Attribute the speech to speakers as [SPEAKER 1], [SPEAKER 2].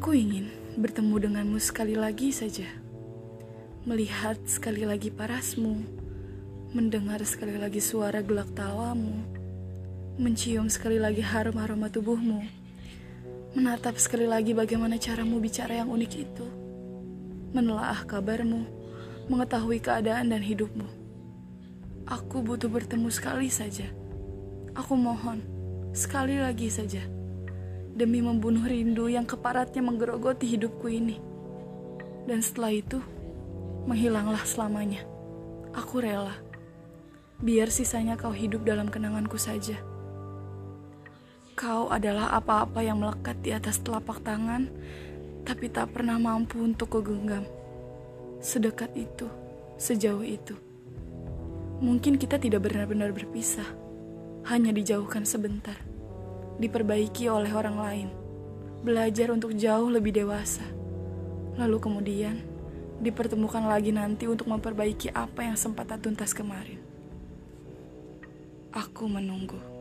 [SPEAKER 1] Aku ingin bertemu denganmu sekali lagi saja. Melihat sekali lagi parasmu, mendengar sekali lagi suara gelak tawamu, mencium sekali lagi harum aroma tubuhmu, menatap sekali lagi bagaimana caramu bicara yang unik itu, menelaah kabarmu, mengetahui keadaan dan hidupmu. Aku butuh bertemu sekali saja. Aku mohon, sekali lagi saja demi membunuh rindu yang keparatnya menggerogoti hidupku ini. Dan setelah itu, menghilanglah selamanya. Aku rela. Biar sisanya kau hidup dalam kenanganku saja. Kau adalah apa-apa yang melekat di atas telapak tangan, tapi tak pernah mampu untuk kugenggam. Sedekat itu, sejauh itu. Mungkin kita tidak benar-benar berpisah, hanya dijauhkan sebentar diperbaiki oleh orang lain, belajar untuk jauh lebih dewasa, lalu kemudian dipertemukan lagi nanti untuk memperbaiki apa yang sempat tak tuntas kemarin. Aku menunggu.